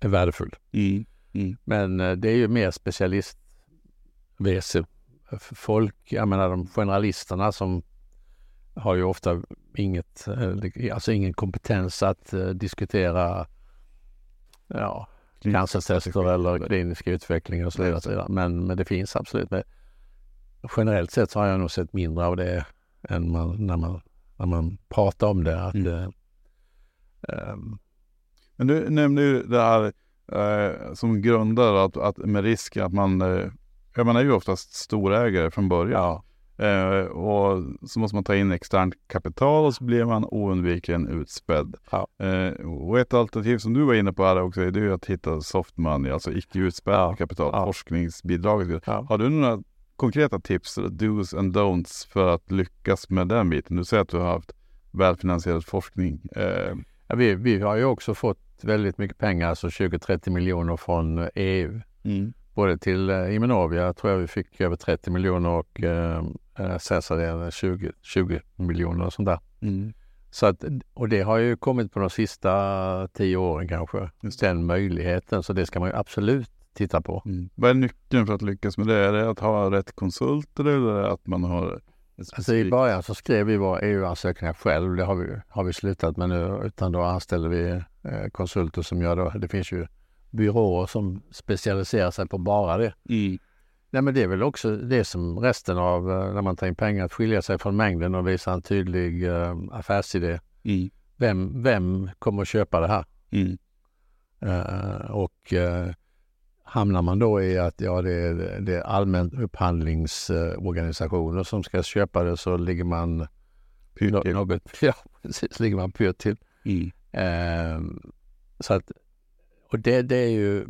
är värdefull. Mm. Men eh, det är ju mer specialist VC. Folk, jag menar de generalisterna som har ju ofta inget, eh, alltså ingen kompetens att eh, diskutera ja, cancertester eller klinisk utveckling och så vidare. och så vidare. Men, men det finns absolut. Men generellt sett så har jag nog sett mindre av det än man, när, man, när man pratar om det. Att, Mm. ehm, Men du nämnde ju det här eh, som grundare att, att med risk att man, ja, man är ju oftast storägare från början. ja, Eh, och så måste man ta in externt kapital och så blir man oundvikligen utspädd. Ja. Och ett alternativ som du var inne på här också är det ju att hitta soft money, alltså icke utspädd Ja. kapital, forskningsbidrag. Ja. Har du några konkreta tips, dos and don'ts för att lyckas med den biten? Du säger att du har haft välfinansierad forskning. Eh, Ja, vi, vi har ju också fått väldigt mycket pengar, alltså 20-30 miljoner från EU. mm. både till eh, Immunovia tror jag vi fick över 30 miljoner och eh, Cesar 20, 20 miljoner och sånt där. Mm. Så att, och det har ju kommit på de sista tio åren kanske, den möjligheten. Så det ska man ju absolut titta på. Mm. Vad är nyckeln för att lyckas med det? Är det att ha rätt konsulter eller att man har Alltså I början så skrev vi våra EU-ansökningar själv. Det har vi, har vi slutat med nu. Utan då anställer vi eh, konsulter som gör det. Det finns ju byråer som specialiserar sig på bara det. Mm. Nej, men det är väl också det som resten av, eh, när man tar in pengar, att skilja sig från mängden och visa en tydlig uh, affärsidé. Mm. Vem, vem kommer att köpa det här? Mm. Uh, och uh, hamnar man då i att ja, det är, det är allmänt upphandlingsorganisationer som ska köpa det så ligger man pyrt till. Något, ja, precis, ligger man pyrt till. Mm. så att, och det, det är ju,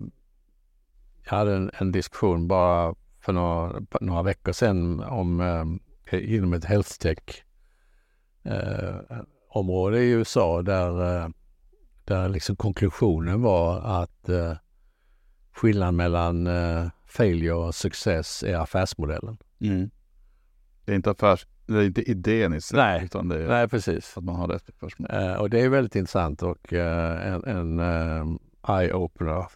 jag hade en, en diskussion bara för några, några veckor sedan om eh, inom ett health tech eh, område i USA där, eh, där liksom konklusionen var att eh, skillnaden mellan eh, failure och success är affärsmodellen. Mm. Det är inte affärs, det är inte idén i sig. Nej, utan det är nej precis. Att man har rätt affärsmodell. Eh, och det är väldigt intressant och eh, en, en eh, eye-opener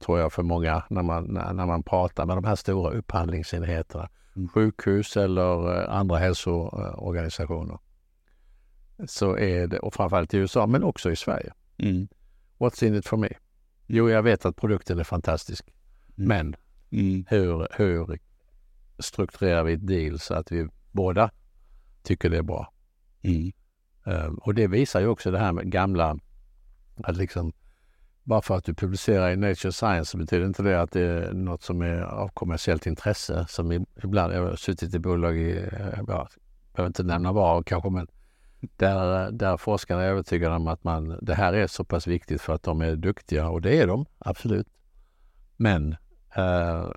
tror jag för många när man, när, när man pratar med de här stora upphandlingsenheterna. Mm. Sjukhus eller eh, andra hälsoorganisationer. Så är det, och framförallt i USA men också i Sverige. Mm. What's in it for me? Jo, jag vet att produkten är fantastisk. Mm. Men Mm. hur, hur strukturerar vi ett deal så att vi båda tycker det är bra? Mm. Um, och det visar ju också det här med gamla, att liksom bara för att du publicerar i Nature Science så betyder inte det att det är något som är av kommersiellt intresse. Som ibland, jag har suttit i bolag i, jag behöver inte nämna var kanske, men där, där forskarna är övertygade om att man, det här är så pass viktigt för att de är duktiga och det är de, absolut. Men eh,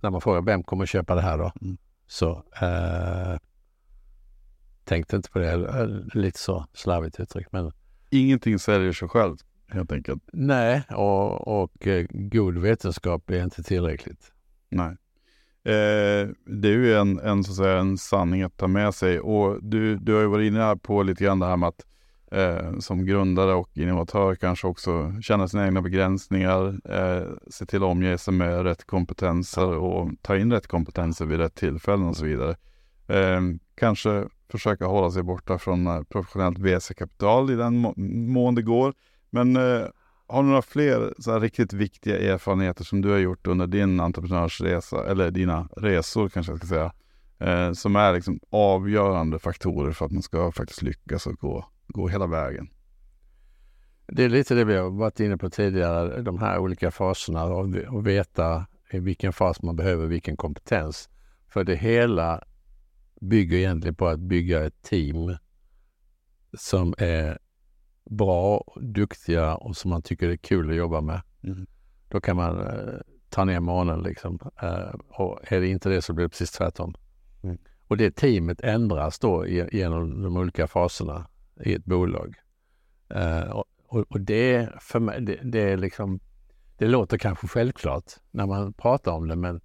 när man frågar vem kommer köpa det här då? Mm. Så eh, tänkte inte på det, lite så slarvigt uttryckt. Men... Ingenting säljer sig själv helt enkelt. Nej, och, och eh, god vetenskap är inte tillräckligt. Nej. Eh, det är ju en, en, så att säga, en sanning att ta med sig och du, du har ju varit inne på lite grann det här med att eh, som grundare och innovatör kanske också känna sina egna begränsningar, eh, se till att omge sig med rätt kompetenser och ta in rätt kompetenser vid rätt tillfällen och så vidare. Eh, kanske försöka hålla sig borta från eh, professionellt VC-kapital i den må mån det går. Men eh, har du några fler så här, riktigt viktiga erfarenheter som du har gjort under din entreprenörsresa, eller dina resor kanske jag ska säga, eh, som är liksom avgörande faktorer för att man ska faktiskt lyckas och gå, gå hela vägen? Det är lite det vi har varit inne på tidigare, de här olika faserna och, och veta i vilken fas man behöver vilken kompetens. För det hela bygger egentligen på att bygga ett team som är bra, duktiga och som man tycker är kul att jobba med. Mm. Då kan man eh, ta ner månen liksom. Eh, och är det inte det så blir det precis tvärtom. Mm. Och det teamet ändras då genom de olika faserna i ett bolag. Eh, och, och, det för mig, det, det, är liksom, det låter kanske självklart när man pratar om det men,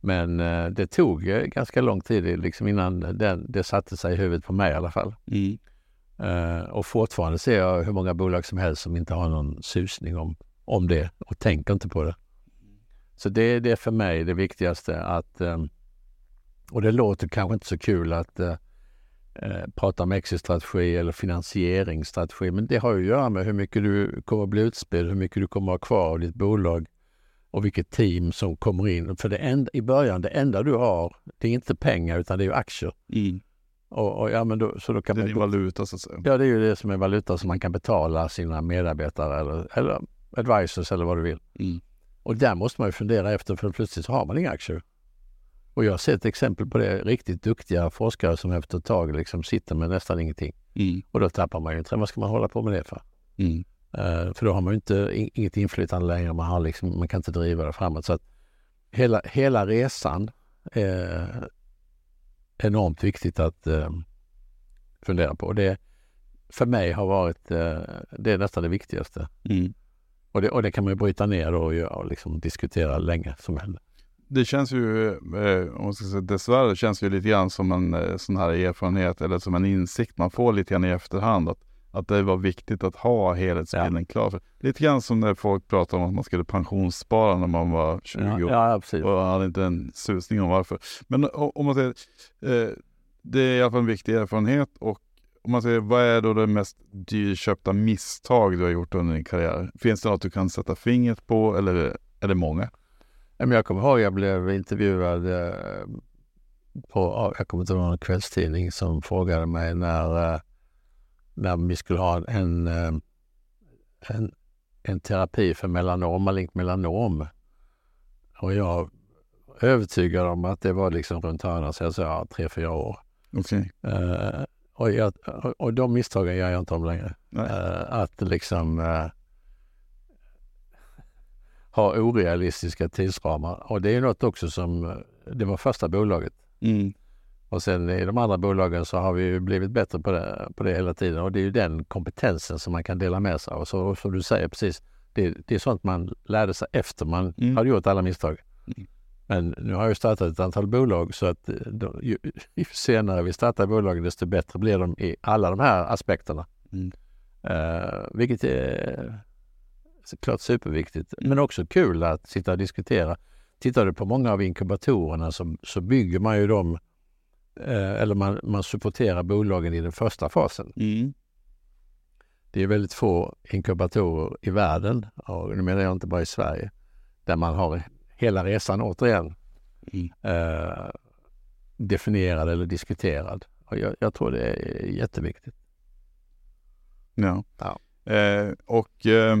men eh, det tog ganska lång tid liksom innan den, det satte sig i huvudet på mig i alla fall. Mm. Uh, och fortfarande ser jag hur många bolag som helst som inte har någon susning om, om det och tänker inte på det. Så det, det är för mig det viktigaste att, um, och det låter kanske inte så kul att uh, uh, prata om exitstrategi eller finansieringsstrategi, men det har ju att göra med hur mycket du kommer att bli utspridd, hur mycket du kommer att ha kvar av ditt bolag och vilket team som kommer in. För det enda, i början, det enda du har, det är inte pengar utan det är aktier. Mm. Och, och, ja, men då, så då kan det är man, din valuta så att säga. Ja, det är ju det som är valuta som man kan betala sina medarbetare eller, eller advisors eller vad du vill. Mm. Och där måste man ju fundera efter för plötsligt så har man inga aktier. Och jag har sett exempel på det. Riktigt duktiga forskare som efter ett tag liksom sitter med nästan ingenting. Mm. Och då tappar man ju inte. Vad ska man hålla på med det för? Mm. Uh, för då har man ju inte, inget inflytande längre. Man, har liksom, man kan inte driva det framåt. Så att hela, hela resan är enormt viktigt att uh, fundera på. Det för mig har varit, uh, det är nästan det viktigaste. Mm. Och, det, och det kan man ju bryta ner och, och liksom diskutera länge som händer. det känns ju, eh, om man ska säga dessvärre, känns ju lite grann som en eh, sån här erfarenhet eller som en insikt man får lite grann i efterhand. Att, att det var viktigt att ha helhetsbilden ja. klar. För, lite grann som när folk pratar om att man skulle pensionsspara när man var 20 ja, år. Ja, precis. Och hade inte en susning om varför. Men om man säger, eh, det är i alla fall en viktig erfarenhet och om man säger, vad är då det mest dyrköpta misstag du har gjort under din karriär? Finns det något du kan sätta fingret på eller är det många? Jag kommer ihåg jag blev intervjuad eh, på, jag kommer inte ihåg, en kvällstidning som frågade mig när, eh, när vi skulle ha en, eh, en, en terapi för melanom, malignt melanom. Och jag är övertygad om att det var liksom runt hörnan, så jag sa ja, tre, fyra år. Okay. Uh, och, jag, och de misstagen gör jag inte om längre. Uh, att liksom uh, ha orealistiska tidsramar. Och det är något också som, det var första bolaget. Mm. Och sen i de andra bolagen så har vi blivit bättre på det, på det hela tiden. Och det är ju den kompetensen som man kan dela med sig av. Så som du säger precis, det, det är sånt man lärde sig efter man mm. hade gjort alla misstag. Mm. Men nu har jag startat ett antal bolag så att då, ju, ju, senare vi startar bolagen desto bättre blir de i alla de här aspekterna. Mm. Uh, vilket är såklart superviktigt, men också kul att sitta och diskutera. Tittar du på många av inkubatorerna så, så bygger man ju dem, eh, eller man, man supporterar bolagen i den första fasen. Mm. Det är väldigt få inkubatorer i världen, och nu menar jag inte bara i Sverige, där man har hela resan återigen mm. eh, definierad eller diskuterad. Och jag, jag, tror det är jätteviktigt. Ja. ja. Eh, och eh,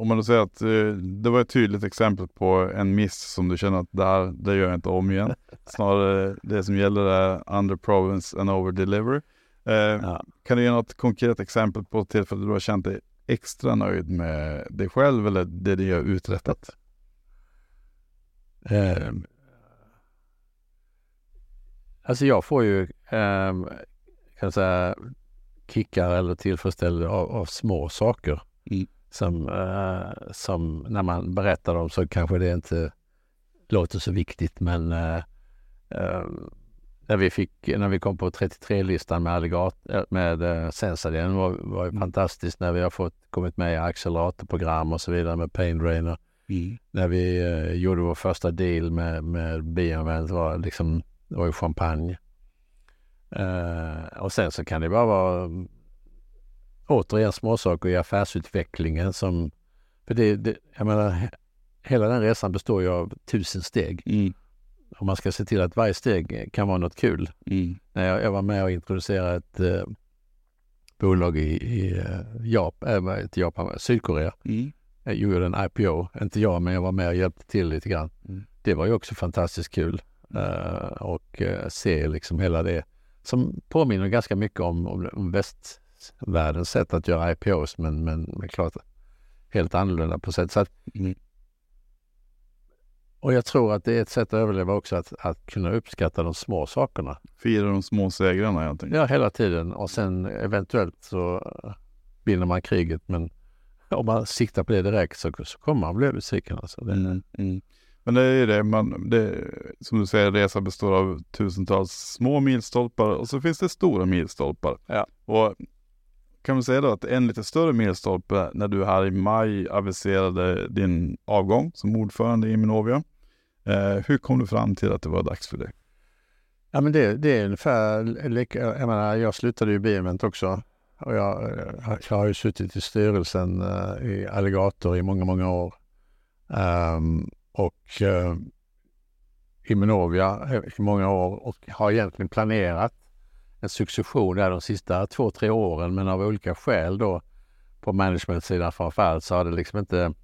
om man då säger att eh, det var ett tydligt exempel på en miss som du känner att det här, det gör jag inte om igen. Snarare det som gäller är under province and over deliver. Eh, ja. Kan du ge något konkret exempel på ett tillfälle du har känt dig extra nöjd med dig själv eller det du har uträttat? Eh, alltså jag får ju, eh, kan säga, kickar eller tillfredsställelse av, av små saker. Mm som, eh, som när man berättar dem så kanske det inte låter så viktigt men eh, eh, när, vi fick, när vi kom på 33-listan med, alligat, eh, med eh, Sensadien var, var mm. fantastiskt när vi har fått kommit med i acceleratorprogram och så vidare med Paindrainer. Mm. När vi eh, gjorde vår första deal med, med Biomet var liksom, det var ju champagne. Eh, och sen så kan det bara vara återigen småsaker i affärsutvecklingen som... För det, det, jag menar, hela den resan består ju av tusen steg. Mm. Och man ska se till att varje steg kan vara något kul. Mm. När jag, jag, var med och introducerade ett eh, bolag i, i uh, Japan, äh, inte Japan, Sydkorea. Mm. Jag gjorde en IPO, inte jag men jag var med och hjälpte till lite grann. Mm. Det var ju också fantastiskt kul. Uh, och uh, se liksom hela det som påminner ganska mycket om, om, om väst, världens sätt att göra IPOs men, men, men klart helt annorlunda på sätt. Så att, mm. Och jag tror att det är ett sätt att överleva också att, att kunna uppskatta de små sakerna. Fira de små segrarna helt enkelt. Ja, hela tiden och sen eventuellt så vinner man kriget men om man siktar på det direkt så, så kommer man bli besviken. Alltså. Mm. Mm. Men det är det, man, det, som du säger, resan består av tusentals små milstolpar och så finns det stora milstolpar. Ja. Och kan man säga då att en lite större milstolpe när du här i maj aviserade din avgång som ordförande i Minovia. Eh, hur kom du fram till att det var dags för det? Ja men det, det är ungefär lika, jag menar jag slutade ju Bioment också och jag, eh, jag har ju suttit i styrelsen uh, i Alligator i många, många år. Um, och uh, i Minovia i många år och har egentligen planerat en succession där de sista två, tre åren men av olika skäl då på managementsidan framförallt så har det liksom inte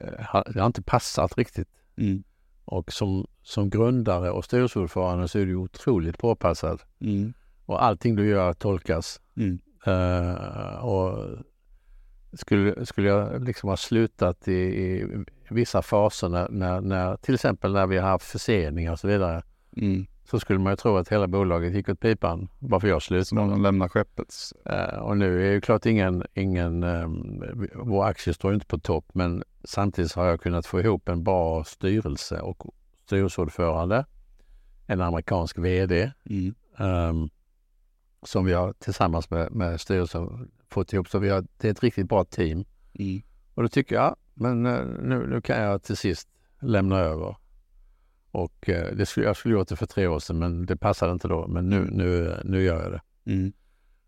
eh, det har inte passat riktigt. Mm. Och som, som grundare och styrelseordförande så är du otroligt påpassad. Mm. Och allting du gör tolkas. Mm. Uh, och skulle, skulle jag liksom ha slutat i, i vissa faser när, när, när, till exempel när vi har haft förseningar och så vidare mm så skulle man ju tro att hela bolaget gick åt pipan bara för jag slutade. lämnar skeppet. Eh, och nu är ju klart ingen, ingen um, vår aktie står ju inte på topp men samtidigt har jag kunnat få ihop en bra styrelse och styrelseordförande, en amerikansk VD Mm. ehm, som vi har tillsammans med, med styrelsen fått ihop. Så vi har, det är ett riktigt bra team. Mm. Och då tycker jag, men eh, nu, nu kan jag till sist lämna över. Och eh, det skulle, jag skulle gjort det för tre år sedan men det passade inte då. Men nu, nu, nu gör jag det. Mm.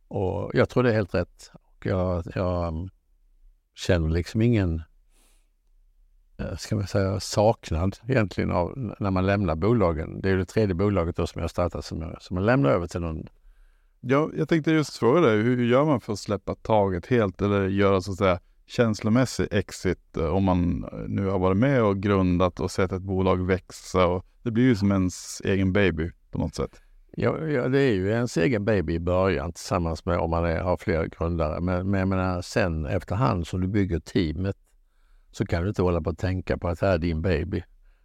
Och jag tror det är helt rätt. Och jag, jag um, känner liksom ingen eh, ska man säga, saknad egentligen av när man lämnar bolagen. Det är ju det tredje bolaget då som jag startat som jag, som jag lämnar över till någon. Ja, jag tänkte just fråga dig, hur gör man för att släppa taget helt eller göra så att säga känslomässig exit eh, om man nu har varit med och grundat och sett ett bolag växa och det blir ju som ens egen baby på något sätt. Ja, ja, det är ju ens egen baby i början tillsammans med om man är, har fler grundare. Men, men jag menar, sen efterhand som du bygger teamet så kan du inte hålla på att tänka på att det här är din baby.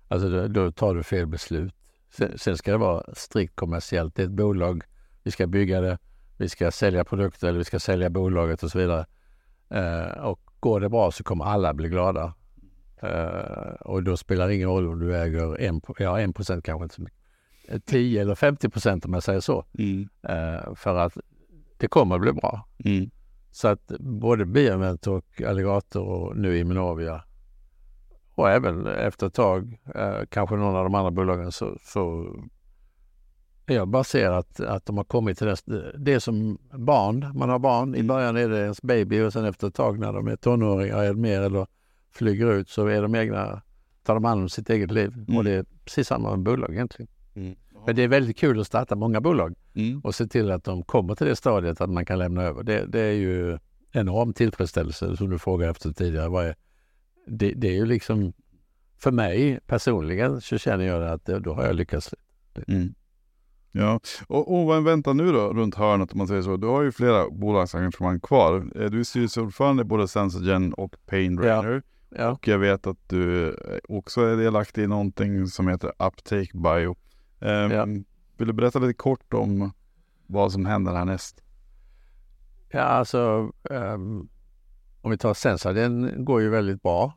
Alltså då, då tar du fel beslut. Sen, sen ska det vara strikt kommersiellt. Det är ett bolag, vi ska bygga det, vi ska sälja produkter eller vi ska sälja bolaget och så vidare. Eh, och går det bra så kommer alla bli glada. Eh, och då spelar det ingen roll om du äger en, ja, en procent kanske inte så mycket. Eh, 10 eller 50 procent om jag säger så. Eh, för att det kommer bli bra. Mm. Så att både Bioment och Alligator och nu Immunovia och även efter ett tag, eh, kanske någon av de andra bolagen, så, så jag bara ser att, att de har kommit till det, det är som barn, man har barn, i början är det ens baby och sen efter ett tag när de är tonåringar eller mer eller flyger ut så är de egna, tar de hand om sitt eget liv. Mm. Och det är precis samma med bolag egentligen. Mm. Men det är väldigt kul att starta många bolag Mm. och se till att de kommer till det stadiet att man kan lämna över. Det, det är ju enorm tillfredsställelse som du frågade efter tidigare. Vad är, det, det är ju liksom, för mig personligen så känner jag att då har jag lyckats. Mm. Ja, och, väntar nu då runt hörnet om man säger så? Du har ju flera bolagsengagemang kvar. Du är styrelseordförande i både Sensogen och Painrainer. Ja. Och jag vet att du eh, också är delaktig i någonting som heter Uptake Bio. Ehm, Ja. Vill du berätta lite kort om vad som händer härnäst? Ja, alltså ehm, om vi tar Sensa, den går ju väldigt bra.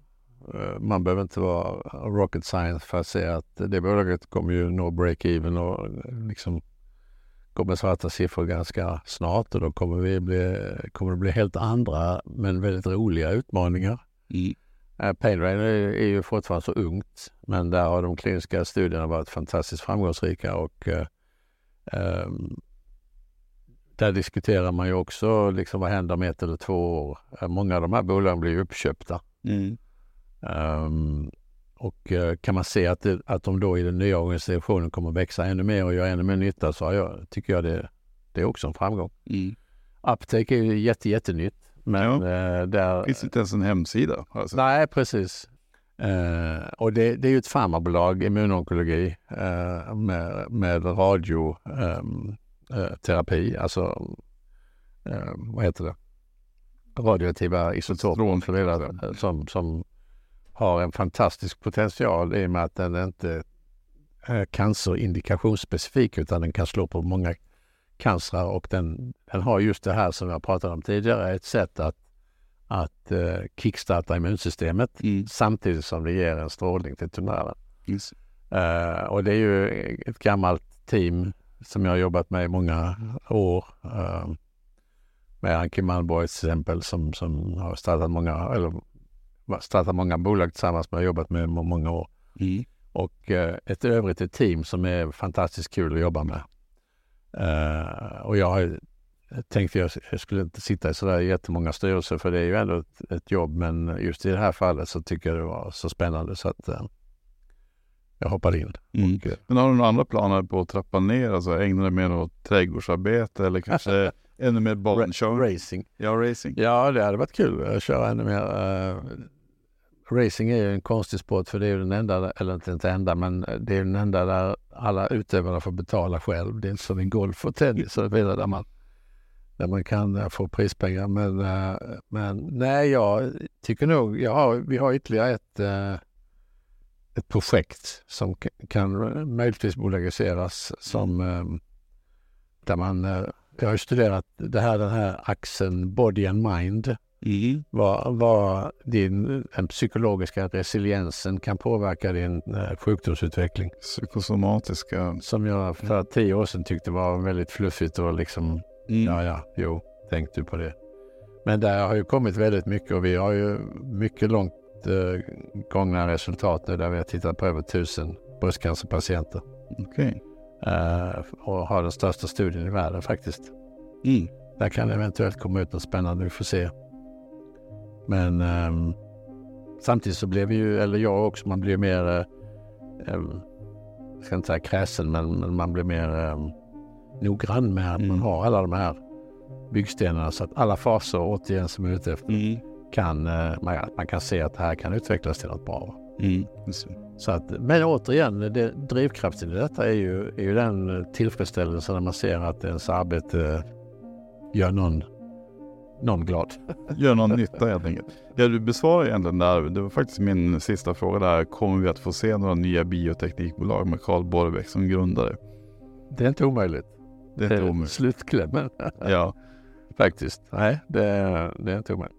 Eh, man behöver inte vara rocket science för att se att det bolaget kommer ju nå break-even och eh, liksom med svarta siffror ganska snart och då kommer, vi bli, kommer det bli helt andra men väldigt roliga utmaningar. Eh, Painrain är, är ju fortfarande så ungt, men där har de kliniska studierna varit fantastiskt framgångsrika och eh, ehm, där diskuterar man ju också liksom vad händer om ett eller två år. Många av de här bolagen blir uppköpta. Mm. Ehm, och eh, kan man se att, det, att de då i den nya organisationen kommer växa ännu mer och göra ännu mer nytta så jag, tycker jag det, det är också en framgång. Mm. Uptake är ju jätte, jättenytt. Men eh, där... Finns inte ens en hemsida? Sett. Nej, precis. Eh, och det, det är ju ett farmabolag, immunonkologi, eh, med, med radioterapi, eh, terapi, alltså eh, vad heter det? Radioaktiva isotoper eh, som, som har en fantastisk potential i och med att den inte är cancerindikationsspecifik utan den kan slå på många cancrar och den, den har just det här som jag pratade om tidigare, ett sätt att, att eh, kickstarta immunsystemet Mm. samtidigt som det ger en strålning till tumören. Yes. Eh, och det är ju ett gammalt team som jag har jobbat med i många år. eh, med Anki Malmborg till exempel som, som har startat många, eller startat många bolag tillsammans med och jobbat med många år. Mm. Och eh, ett övrigt ett team som är fantastiskt kul att jobba med. Eh, och jag har tänkt jag, jag skulle inte sitta i sådär jättemånga styrelser för det är ju ändå ett, ett jobb men just i det här fallet så tycker jag det var så spännande så att eh, jag hoppade in. Mm. Men har du några andra planer på att trappa ner? Alltså ägna dig mer åt trädgårdsarbete eller kanske ännu mer bankörning? racing. Ja, racing. Ja, det hade varit kul att köra ännu mer racing är ju en konstig sport för det är ju den enda, eller inte enda, men eh, det är den enda där alla utövare får betala själv. Det är inte som i golf och tennis och vidare där man, där man kan eh, få prispengar. Men, eh, men nej, jag tycker nog, jag har, vi har ytterligare ett, ett projekt som kan möjligtvis bolagiseras som ehm, där man, jag har ju studerat det här, den här axeln body and mind. Mm. Vad, vad din, den psykologiska resiliensen kan påverka din eh, sjukdomsutveckling. Psykosomatiska. Som jag för tio år sedan tyckte var väldigt fluffigt och liksom, mm. ja ja, jo, tänk du på det. Men där har ju kommit väldigt mycket och vi har ju mycket långt eh, gångna resultat nu där vi har tittat på över tusen bröstcancerpatienter. Okej. Okay. Eh, och har den största studien i världen faktiskt. Mm. Där kan det eventuellt komma ut något spännande, vi får se. Men eh, samtidigt så blev vi ju, eller jag också, man blir mer, eh, ehm, jag ska inte säga kräsen, men, men man blir mer eh, noggrann med att mm. man har alla de här byggstenarna så att alla faser återigen som är ute efter mm. kan, eh, man, man kan se att det här kan utvecklas till något bra. Mm. Så att, men återigen, det, drivkraften i detta är ju, är ju den tillfredsställelsen när man ser att ens arbete gör någon, någon glad. Gör någon nytta helt enkelt. Ja, du besvarar egentligen där, det var faktiskt min sista fråga där. Kommer vi att få se några nya bioteknikbolag med Carl Borbeck som grundare? Det är inte omöjligt. Det är inte omöjligt. Slutklämmen. ja. Faktiskt. Nej, det, det är inte omöjligt.